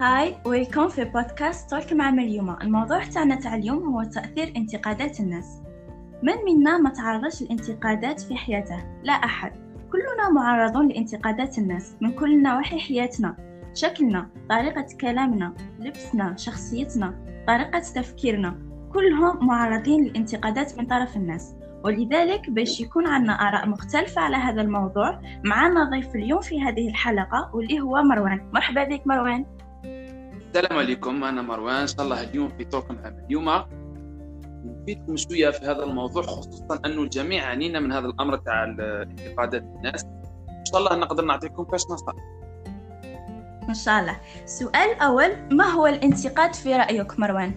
هاي ويلكم في بودكاست توك مع مريومة الموضوع تاعنا تاع اليوم هو تأثير انتقادات الناس. من منا ما تعرضش للانتقادات في حياته؟ لا أحد. كلنا معرضون لانتقادات الناس من كل نواحي حياتنا. شكلنا طريقة كلامنا لبسنا شخصيتنا طريقة تفكيرنا كلهم معرضين للانتقادات من طرف الناس. ولذلك باش يكون عنا آراء مختلفة على هذا الموضوع معنا ضيف اليوم في هذه الحلقة واللي هو مروان. مرحبا بك مروان. السلام عليكم أنا مروان. إن شاء الله اليوم في توك مع اليوم. نفيدكم شوية في هذا الموضوع خصوصا انه الجميع عانينا من هذا الأمر تاع انتقادات الناس. إن شاء الله نقدر نعطيكم كاش نصائح. إن شاء الله. السؤال الأول ما هو الانتقاد في رأيك مروان؟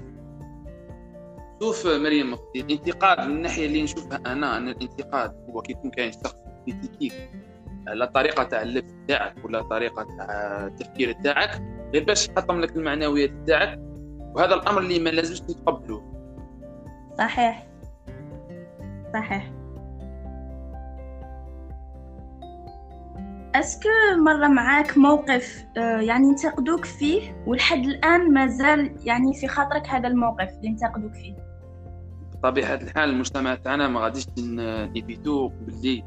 شوف مريم الانتقاد من الناحيه اللي نشوفها أنا أن الانتقاد هو كيكون كاين شخص كريتيكيك على طريقة تاع اللبس تاعك ولا طريقة تاع التفكير تاعك غير باش يحطم لك المعنويات تاعك وهذا الأمر اللي ما لازمش تتقبلوه صحيح. صحيح. est-ce que مر معاك موقف آه، يعني ينتقدوك فيه ولحد الآن مازال يعني في خاطرك هذا الموقف اللي ينتقدوك فيه؟ بطبيعة الحال المجتمع تاعنا ما غاديش نيفيتو باللي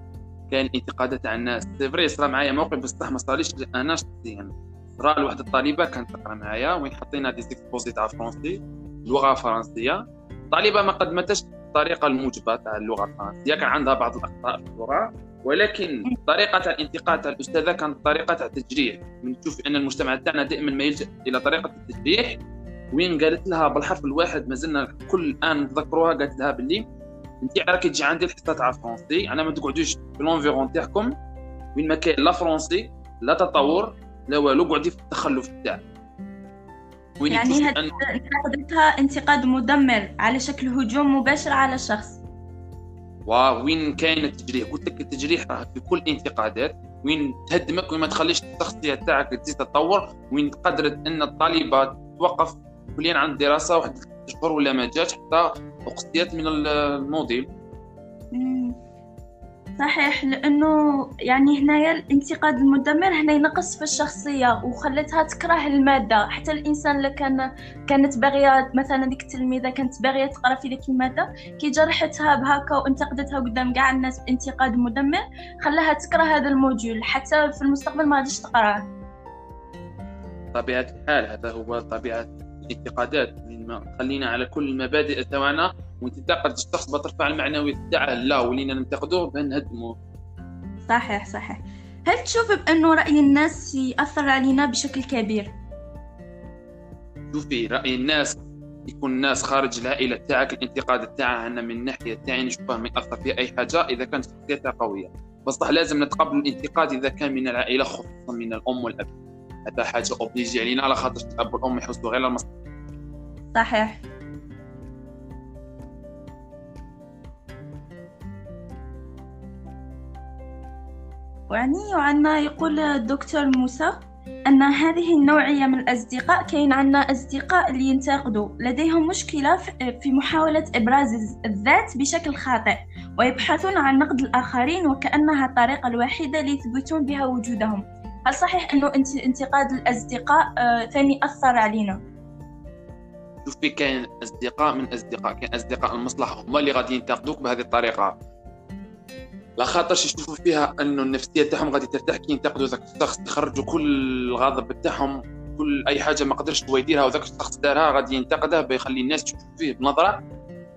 كاين انتقادات على الناس. c'est vrai صرا معايا موقف بصح ما صارليش أنا شخصيا. صرا لواحد الطالبة كانت تقرأ معايا وين حطينا des exposés تاع français لغة فرنسية. الطالبة ما قدمتش الطريقة الموجبة تاع اللغة الفرنسية كان عندها بعض الأخطاء في اللغة. ولكن طريقة تاع الانتقاد تاع الأستاذة كانت طريقة تاع التجريح من تشوف أن المجتمع تاعنا دائما ما يلجأ إلى طريقة التجريح وين قالت لها بالحرف الواحد مازلنا كل الآن نتذكروها قالت لها باللي انت راكي تجي عندي الحصة تاع الفرنسي أنا ما تقعدوش في l'environ تاعكم وين ما كاين لا français لا تطور لا والو قعدي في التخلف تاعك يعني انتقدتها انتقاد مدمر على شكل هجوم مباشر على الشخص وين كاين التجريح؟ قلت لك التجريح راه في كل انتقادات وين تهدمك وين ما تخليش الشخصية تاعك تزيد تطور وين قدرت أن الطالبة توقف كليا عن الدراسه واحد شهور ولا ما جاتش حتى أقصيت من الموديل. صحيح لأنه يعني هنايا الانتقاد المدمر هنا ينقص في الشخصية وخلتها تكره المادة. حتى الإنسان اللي كان كانت باغية مثلا ديك التلميذة كانت باغية تقرأ في ديك المادة كي جرحتها بهكا وانتقدتها قدام كاع الناس بانتقاد مدمر خلاها تكره هذا الموجول حتى في المستقبل ما غاديش تقراه طبيعة الحال هذا هو طبيعة الانتقادات. ما خلينا على كل المبادئ تاعنا. وتنتقد الشخص بترفع المعنويات تاعه لا ولينا ننتقدوه بنهدموه صحيح صحيح. هل تشوف بأنه رأي الناس يأثر علينا بشكل كبير؟ شوفي رأي الناس يكون الناس خارج العائلة تاعك الانتقاد تاعها أنا من الناحية تاعي نشوفه ما يأثر في أي حاجة إذا كانت شخصيتها قوية. بصح لازم نتقبل الانتقاد إذا كان من العائلة خصوصا من الأم والأب. هذا حاجة أوبليجي علينا على خاطر الأب والأم يحسوا غير المصلحة. صحيح. وعني وعنا يقول الدكتور موسى أن هذه النوعية من الأصدقاء كاين عنا أصدقاء اللي ينتقدوا. لديهم مشكلة في محاولة إبراز الذات بشكل خاطئ ويبحثون عن نقد الآخرين وكأنها الطريقة الوحيدة ليثبتون بها وجودهم. هل صحيح أنه انتقاد الأصدقاء آه، ثاني أثر علينا؟ شوفي كاين أصدقاء من أصدقاء كاين أصدقاء المصلحة هما اللي غادي ينتقدوك بهذه الطريقة. لا خاطرش يشوفوا فيها أنه النفسية تاعهم غادي ترتاح كي ينتقدوا ذاك الشخص يخرجوا كل الغضب تاعهم كل أي حاجة ما قدرش هو يديرها وذاك الشخص دارها غادي ينتقدها بيخلي الناس تشوفوا فيه بنظرة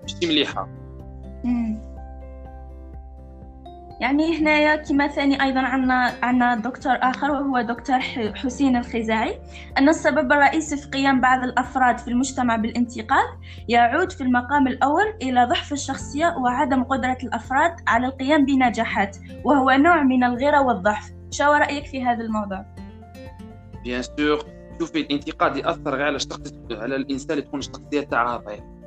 ماشي مليحة. يعني هنايا كما ثاني أيضا عندنا عندنا دكتور آخر وهو دكتور حسين الخزاعي. أن السبب الرئيسي في قيام بعض الأفراد في المجتمع بالانتقاد يعود في المقام الأول إلى ضعف الشخصية وعدم قدرة الأفراد على القيام بنجاحات وهو نوع من الغيرة والضعف. شو رأيك في هذا الموضوع؟ بيان سور شوفي الانتقاد يأثر غير على الشخص على الإنسان اللي تكون الشخصيه تاعها ضعيفه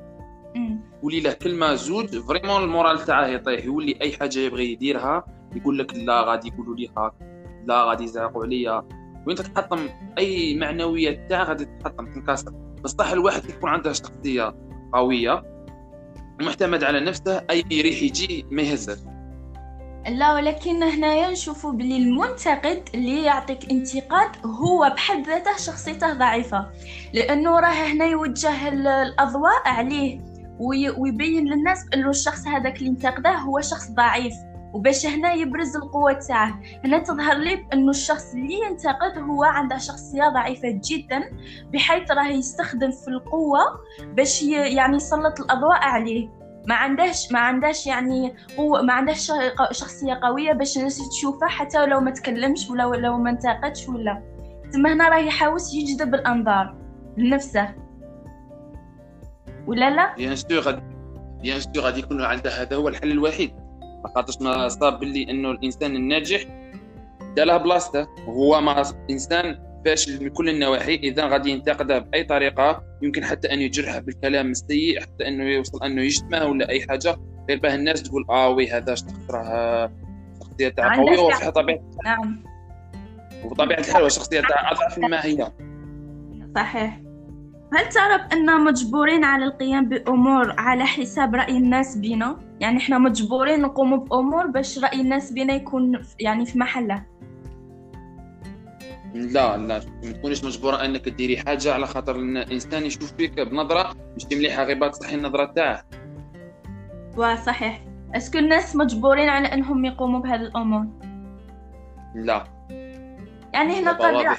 ولي له كلمه زوج vraiment ال moral تاعه يطيح. يولي أي حاجة يبغي يديرها يقول لك لا غادي يقولوا لي هاك لا غادي يزعقوا عليا. وأنت تحطم أي معنويات تاعه غادي تحطم تنكسر بصح الواحد يكون عنده شخصية قوية ومعتمد على نفسه أي ريح يجي ما يهزش لا ولكن هنايا نشوفوا بلي المنتقد اللي يعطيك انتقاد هو بحد ذاته شخصيته ضعيفة. لأنه راه هنا يوجه الأضواء عليه. ويبين للناس أنه الشخص هذاك اللي انتقده هو شخص ضعيف. وباش هنا يبرز القوة تاعه. هنا تظهر لي أنه الشخص اللي ينتقد هو عنده شخصية ضعيفة جدا بحيث راه يستخدم في القوة باش يعني يسلط الأضواء عليه. ما عندهش ما عندهش يعني قوة ما عندهش شخصية قوية باش الناس تشوفه حتى لو ما تكلمش ولا لو ما انتقدش ولا. تما هنا راه يحاوس يجذب الأنظار لنفسه. ولا لا؟ bien sûr غادي bien sûr غادي يكون عنده هذا هو الحل الوحيد. خاطرش ما صاب باللي إنه الإنسان الناجح داله بلاصته وهو ما إنسان فاشل من كل النواحي إذا غادي ينتقده بأي طريقة يمكن حتى أن يجرحه بالكلام السيء حتى أنه يوصل أنه يشتمه ولا أي حاجة. غير باه الناس تقول آه oui هذا شخص راه شخصية تاع قويه وفي طبيعة نعم. وطبيعه الحال شخصية تاع أضعف مما هي. صحيح. هل ترى بأننا مجبورين على القيام بأمور على حساب رأي الناس بينا؟ يعني إحنا مجبورين نقوم بأمور باش رأي الناس بينا يكون يعني في محله. لا لا ما تكونيش مجبورة أنك ديري حاجة على خاطر الانسان يشوف فيك بنظرة مش مليحه غير تصحي النظرة تاعه. وصحيح أسكو الناس مجبورين على أنهم يقوموا بهذه الأمور؟ لا. يعني هنا طبيعة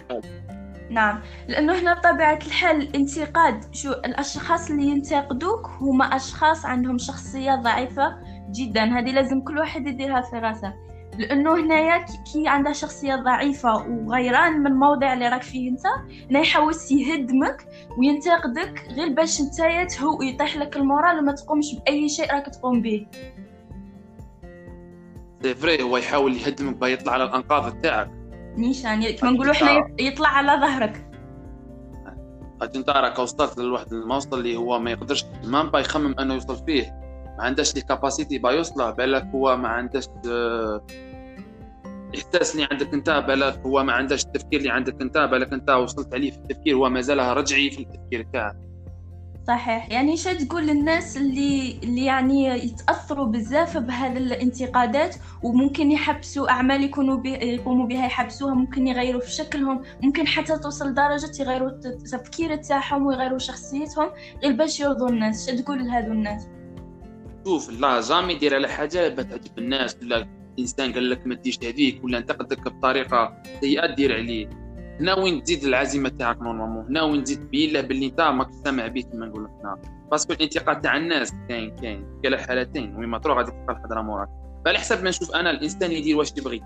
نعم. لأنه هنا بطبيعة الحال الانتقاد شو الأشخاص اللي ينتقدوك هما أشخاص عندهم شخصية ضعيفة جدا. هذه لازم كل واحد يديرها في راسه. لأنه هنايا كي عندها شخصية ضعيفة وغيران من الموضع اللي راك فيه أنت هنا يحاول يهدمك وينتقدك غير باش نتايا هو يطيح لك moral وما تقومش بأي شيء راك تقوم به. c'est vrai هو يحاول يهدمك باه يطلع على الأنقاض تاعك نيشان يعني كما نقولوا إحنا يطلع على ظهرك. قد انت راك وصلت للواحد الموصل اللي هو ما يقدرش ما با يخمم إنه يوصل فيه. ما عندهاش les capacités با يوصله بالك هو ما عندهاش الاحساس اللي عندك أنت بالك هو ما عندهاش التفكير اللي عندك أنت بالك أنت وصلت عليه في التفكير هو مازال رجعي في التفكير تاعه صحيح. يعني شو تقول للناس اللي اللي يعني يتأثروا بزاف بهذه الانتقادات وممكن يحبسوا أعمال يكونوا بي يقوموا بها يحبسوها ممكن يغيروا في شكلهم ممكن حتى توصل لدرجه يغيروا التفكير تاعهم ويغيروا شخصيتهم غير باش يرضوا الناس. شو تقول لهذو الناس؟ شوف لا جامي يدير على حاجة بتعجب الناس. ولا إنسان قال لك ما تديش هذيك ولا انتقدك بطريقة سيئة دير عليه. هنا وين تزيد العزيمة تاعك normalement هنا وين تزيد تبين له باللي انت ماك سامع به كما نقول لك هنا parce que الانتقاد تاع الناس كاين كاين. كاين الحالتين وين ما تروح غادي تلقى الحضرة موراك. على حسب ما نشوف أنا الإنسان يدير واش يبغي.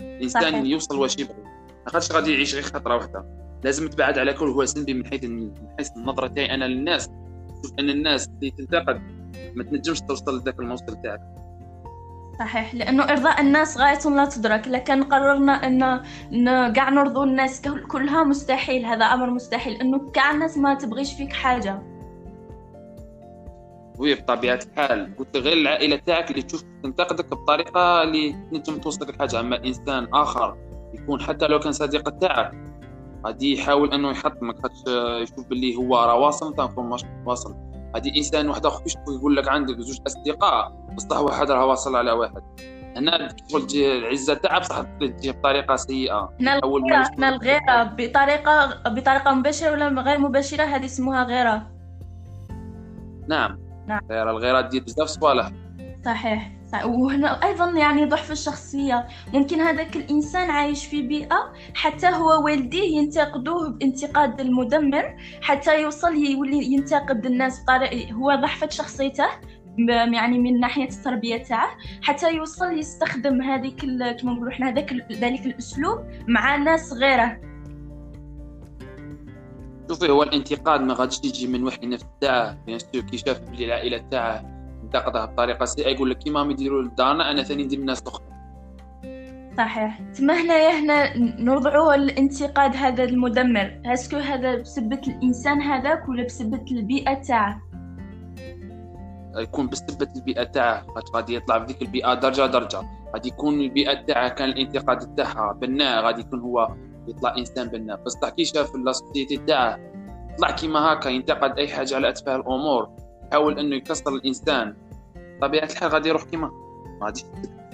الإنسان صحيح. يوصل واش يبغي. ما خاطرش غادي يعيش غير خطرة واحدة. لازم تبعد على كل هو سلبي من حيث من حيث النظرة تاعي أنا للناس. شوف أن الناس اللي تنتقد ما تنجمش توصل لذاك الموصل تاعك. صحيح لأنه إرضاء الناس غاية لا تدرك لكن قررنا ان كاع نرضوا الناس كلها مستحيل هذا أمر مستحيل إنه كاع الناس ما تبغيش فيك حاجة. وي بطبيعة الحال قلت غير العائلة تاعك اللي تشوف تنتقدك بطريقة اللي تنجم توصلك الحاجة أما إنسان آخر يكون حتى لو كان صديق تاعك غادي يحاول إنه يحطمك يشوف باللي هو راه واصل انت واصل. هذه إنسان واحد آخر يقول لك عندك زوج أصدقاء بصح واحد راه واصل على واحد. هنا تدخل العزة تاعها بصح تجي بطريقة سيئة. هنا الغيره هنا الغيره بطريقة بطريقة مباشره ولا غير مباشره هذه اسمها غيرة. نعم. نعم. غيره الغيرة دير بزاف صوالح. صحيح. وهنا أيضا يعني ضعف الشخصية. ممكن هذاك الإنسان عايش في بيئة حتى هو والديه ينتقدوه بانتقاد المدمر حتى يوصل يولي ينتقد الناس بطريقة هو ضعفت شخصيته يعني من ناحية التربية تاعه حتى يوصل يستخدم هذيك كما نقولوا إحنا هذاك ذلك الأسلوب مع ناس غيره. شوفي هو الانتقاد ما غاديش يجي من وحي نفس تاعه. bien sûr كي شاف بلي العائلة تاعه ينتقدها بطريقه سيئه يقول لك كيما هم يديروا لدارنا أنا ثاني ندير الناس الاخرى صحيح. تما هنايا هنا نرضعوا الانتقاد هذا المدمر. est-ce que هذا بسبة الإنسان هذاك ولا بسبة البيئة تاعه؟ يكون بسبة البيئة تاعه. غادي يطلع في ذيك البيئة درجة درجة. غادي يكون البيئة تاعه كان الانتقاد تاعها بناء غادي يكون هو يطلع إنسان بناء. بس كي شاف السوسيتي تاعه طلع كيما هكا ينتقد أي حاجة على اتفه الأمور. يحاول أنه يكسر الإنسان. طبيعه الحال غادي يروح كيما؟ غادي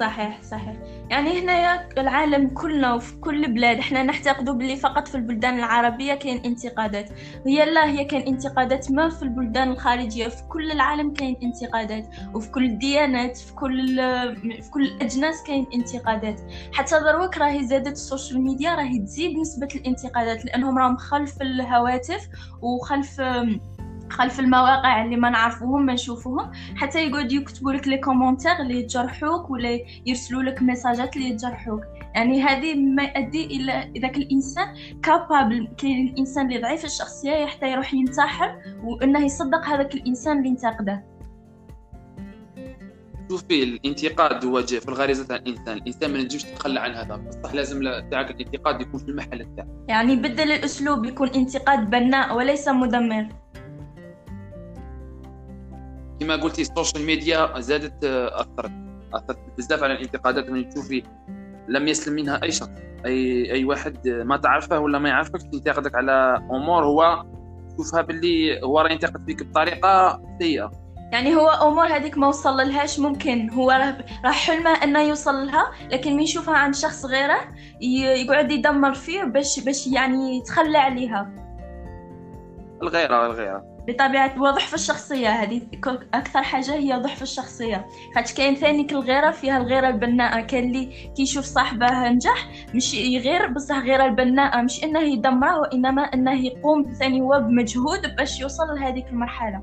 صحيح صحيح. يعني هنايا العالم كلنا وفي كل البلاد إحنا نعتقدوا باللي فقط في البلدان العربية كاين انتقادات. هي لا هي كاين انتقادات ما في البلدان الخارجية في كل العالم كاين انتقادات. وفي كل الديانات في كل في كل الأجناس كاين انتقادات. حتى دروك راهي زادت ال social media راهي تزيد نسبة الانتقادات لأنهم راهم خلف الهواتف وخلف خلف المواقع اللي ما نعرفوهم ما نشوفوهم. حتى يقعدوا يكتبوا لك les commentaires اللي يجرحوك ولا يرسلوا لك message ات اللي يجرحوك يعني هذه ما يؤدي إلى ذاك الإنسان capable كاين الإنسان اللي ضعيف الشخصية حتى يروح ينتحر وإنه يصدق هذاك الإنسان اللي انتقده. شوفي الانتقاد هو جاء في الغريزة تاع الإنسان. الإنسان ما نجمش تتخلى عن هذا. بصح لازم تاعك الانتقاد يكون في المحل تاعك يعني بدل الأسلوب يكون انتقاد بناء وليس مدمر. كما قلتي ال social media زادت آه، أثرت أثرت بزاف على الانتقادات. من تشوفي لم يسلم منها أي شخص أي أي واحد ما تعرفه ولا ما يعرفك ينتقدك على أمور هو شوفها باللي هو راه ينتقد فيك بطريقة سيئة. يعني هو أمور هذيك ما وصل لهاش ممكن هو راه حلمه إنه يوصل لها لكن من يشوفها عند شخص غيره يقعد يدمر فيه باش باش يعني يتخلى عليها. الغيرة الغيرة. بطبيعة وضعف الشخصية. هذه أكثر حاجة هي ضعف الشخصية. خاطش كاين ثاني الغيرة فيها الغيرة البناءة. كاين اللي كيشوف صاحبه نجح مش يغير بصح غيرة البناءة. مش إنه يدمره وإنما إنه يقوم ثاني هو بمجهود باش يوصل لهذيك المرحلة.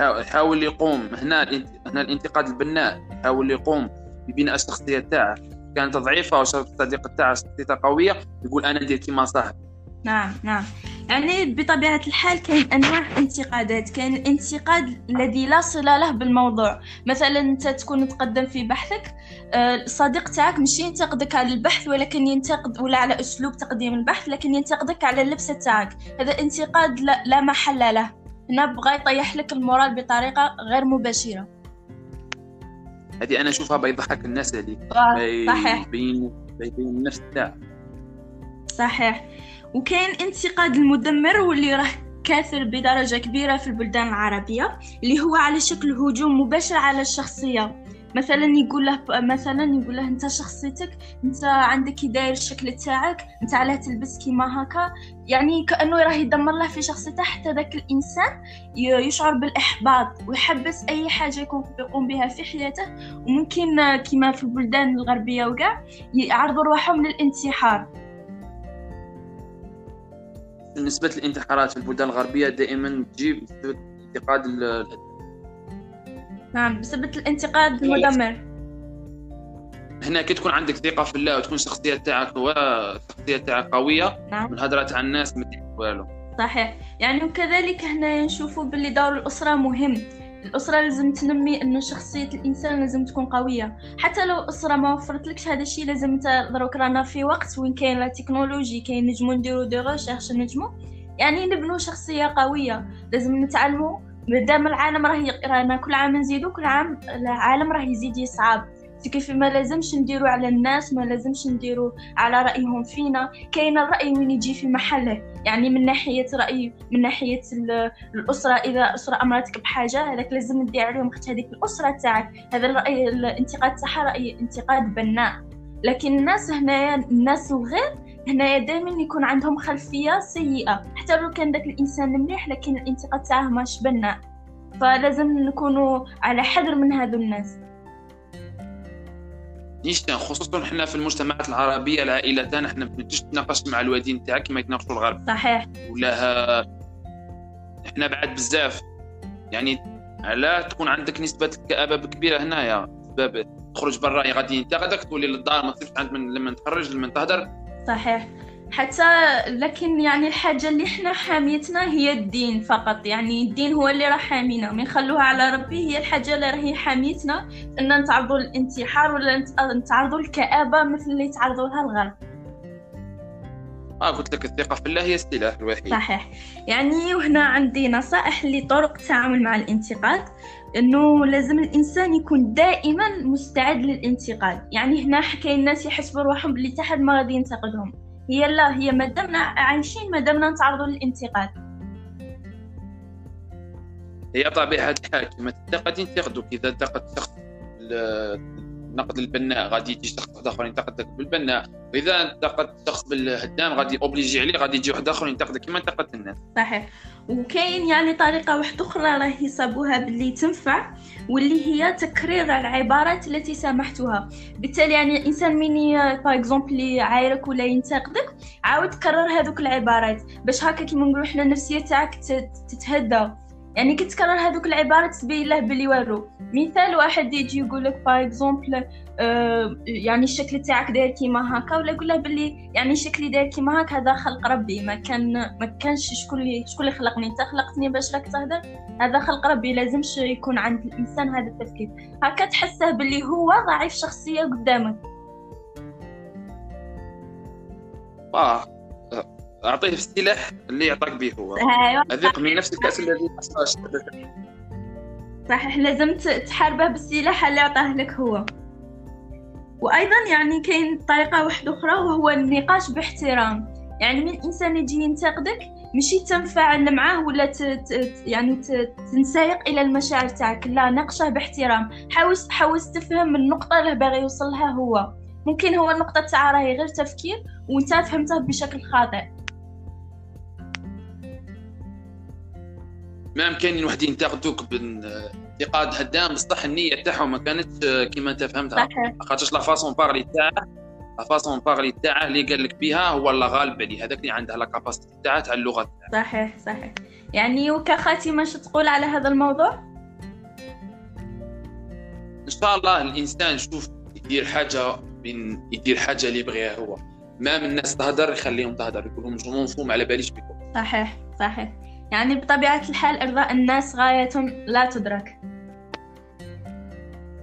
يحاول يقوم. هنا هنا الانتقاد البناء. يحاول يقوم ببناء الشخصية تاعه. كانت ضعيفة والصديقة تاعه شخصيتها قوية يقول أنا ندير كيما صاحبي. نعم نعم. يعني بطبيعة الحال كاين أنواع انتقادات كاين الانتقاد الذي لا صلة له بالموضوع. مثلا أنت تكون تقدم في بحثك الصديق آه، تاعك مش ينتقدك على البحث ولكن ينتقد ولا على أسلوب تقديم البحث لكن ينتقدك على اللبسة تاعك. هذا انتقاد لا, لا محل له. هنا بغى يطيح لك المورال بطريقة غير مباشرة. هذه أنا أشوفها بيضحك الناس هذه صحيح. بين بين النفس تاعك. صحيح. وكاين انتقاد المدمر واللي راه كاثر بدرجة كبيرة في البلدان العربية اللي هو على شكل هجوم مباشر على الشخصية. مثلا يقول له مثلا يقول له أنت شخصيتك أنت عندك كي داير الشكل تاعك أنت علاه تلبس كيما هكا. يعني كأنه راه يدمر له في شخصيته حتى ذاك الإنسان يشعر بالإحباط ويحبس أي حاجة يكون يقوم بها في حياته. وممكن كما في البلدان الغربية وكاع يعرضوا روحهم للانتحار. نسبة الانتحارات في البلدان الغربية دائما تجيب انتقاد نعم بسبب الانتقاد المدمر. هنا كي تكون عندك ثقة في الله وتكون الشخصية تاعك هو الشخصية تاعك قوية نعم. من هضرة تاع الناس ما والو. صحيح. يعني وكذلك هنا نشوفوا باللي دور الأسرة مهم. الأسرة لازم تنمي إنه شخصية الإنسان لازم تكون قوية. حتى لو الأسرة ما وفرتلكش هذا الشيء لازم انت دروك رانا في وقت وين كاين la technologie كاين نجمو نديرو des recherches نجمو. يعني نبنو شخصية قوية. لازم نتعلمو مادام العالم راه رانا كل عام نزيدو كل عام العالم راه يزيد يصعب. كيف ما لازمش نديرو على الناس ما لازمش نديرو على رأيهم فينا. كاين الرأي وين يجي في محله يعني من ناحية رأي من ناحية الأسرة. إذا أسرة أمرتك بحاجة هذاك لازم ندير عليهم اخت هذيك الأسرة تاعك. هذا الرأي الانتقاد تاعها رأي انتقاد بناء. لكن الناس هنايا الناس الغير هنايا دائما يكون عندهم خلفية سيئة. حتى لو كان داك الإنسان مليح لكن الانتقاد تاعه ماش بناء. فلازم نكونوا على حذر من هذو الناس. نيشان خصوصا حنا في المجتمعات العربية العائله تاعنا حنا ما تناقش مع الوالدين تاعك كما يتناقشوا الغرب. صحيح. ولا حنا بعد بزاف. يعني علاه تكون عندك نسبة الكآبه كبيرة هنايا. سبب تخرج برا غادي ينتقدك تولي للدار ما تصيرش عند من لما تخرج لما تهدر. صحيح. حتى لكن يعني الحاجة اللي إحنا حاميتنا هي الدين فقط. يعني الدين هو اللي راه حامينا. من خلوها على ربي هي الحاجة اللي راهي حاميتنا. إن نتعرضوا للانتحار ولا نتعرضوا للكآبة مثل اللي تعرضوا لها الغرب. آه قلت لك الثقة في الله هي السلاح الوحيد. صحيح. يعني وهنا عندي نصائح لطرق التعامل مع الانتقاد. إنه لازم الإنسان يكون دائما مستعد للانتقاد. يعني هنا كاين ناس يحسبوا روحهم باللي تحد ما غادي ينتقدهم. هي لا هي ما دمنا عايشين ما دمنا نتعرضوا للانتقاد. هي طبيعة الحال كما تنتقد ينتقدك إذا انتقد شخص النقد البناء غادي يجي شخص آخر ينتقدك بالبناء. واذا انتقد شخص بالهدام غادي اوبليجي عليه غادي يجي واحد آخر ينتقدك كما انتقدت الناس. صحيح. وكاين يعني طريقة واحدة أخرى راه يصابوها باللي تنفع واللي هي تكرير العبارات التي سمحتها بالتالي يعني الانسان من باغ اكزومبل اللي عايرك ولا ينتقدك عاود تكرر هذوك العبارات. باش هكا كيما نقولوا حنا النفسية تاعك تتهدى. يعني كتكرر هذوك العبارات تبين له بلي ورو مثال واحد يجي يقول لك باغ اكزومبل يعني الشكل تاعك داير كيما هكا ولا يقول له بلي يعني شكلي داير كيما هكا هذا خلق ربي ما كان ما كانش شكون اللي شكون اللي خلقني. انت خلقتني باش راك تهدر؟ هذا خلق ربي لازمش يكون عند الإنسان هذا التفكير. هكا تحسه بلي هو ضعيف شخصية قدامك. آه أعطيه السلاح اللي يعطاك به هو. أيوة. اذق من نفس الكاس الذي صحيح لازم تحاربه بالسلاح اللي عطاه لك هو. وأيضا يعني كاين طريقة واحدة أخرى وهو النقاش باحترام. يعني من الانسان يجي ينتقدك ماشي تنفعل معاه ولا ت... ت... يعني ت... تنسايق إلى المشاعر تاعك. لا ناقشه باحترام. حاول حاول تفهم النقطة اللي باغي يوصل لها هو. ممكن هو النقطة تاعها راهي غير تفكير وأنت فهمتها بشكل خاطئ. ما كاين واحد ينتقدوك بانتقاد هدام. بصح النية تاعهم ما كانت كيما انت فهمتها خاطرش لا فاسون بارلي تاعه لا فاسون بارلي تاعه اللي قال لك بها هو اللي غالب عليه. هذاك اللي عنده لا كاباسيتي تاعه تاع اللغة صحيح صحيح. يعني وكخاتمه شو تقول على هذا الموضوع؟ إن شاء الله الإنسان يشوف يدير حاجة بين يدير حاجة اللي يبغيها هو. ما من الناس تهدر يخليهم تهدر يقول لهم جو مفهوم على باليش بكم. صحيح صحيح. يعني بطبيعة الحال إرضاء الناس غاية لا تدرك.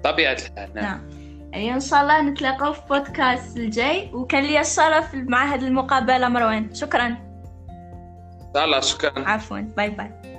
طبيعة الحال نعم, نعم. يعني إن شاء الله نتلاقوا في بودكاست الجاي وكان لي الشرف مع هذه المقابلة مروان. شكرا. الله شكرا. عفوا. باي باي.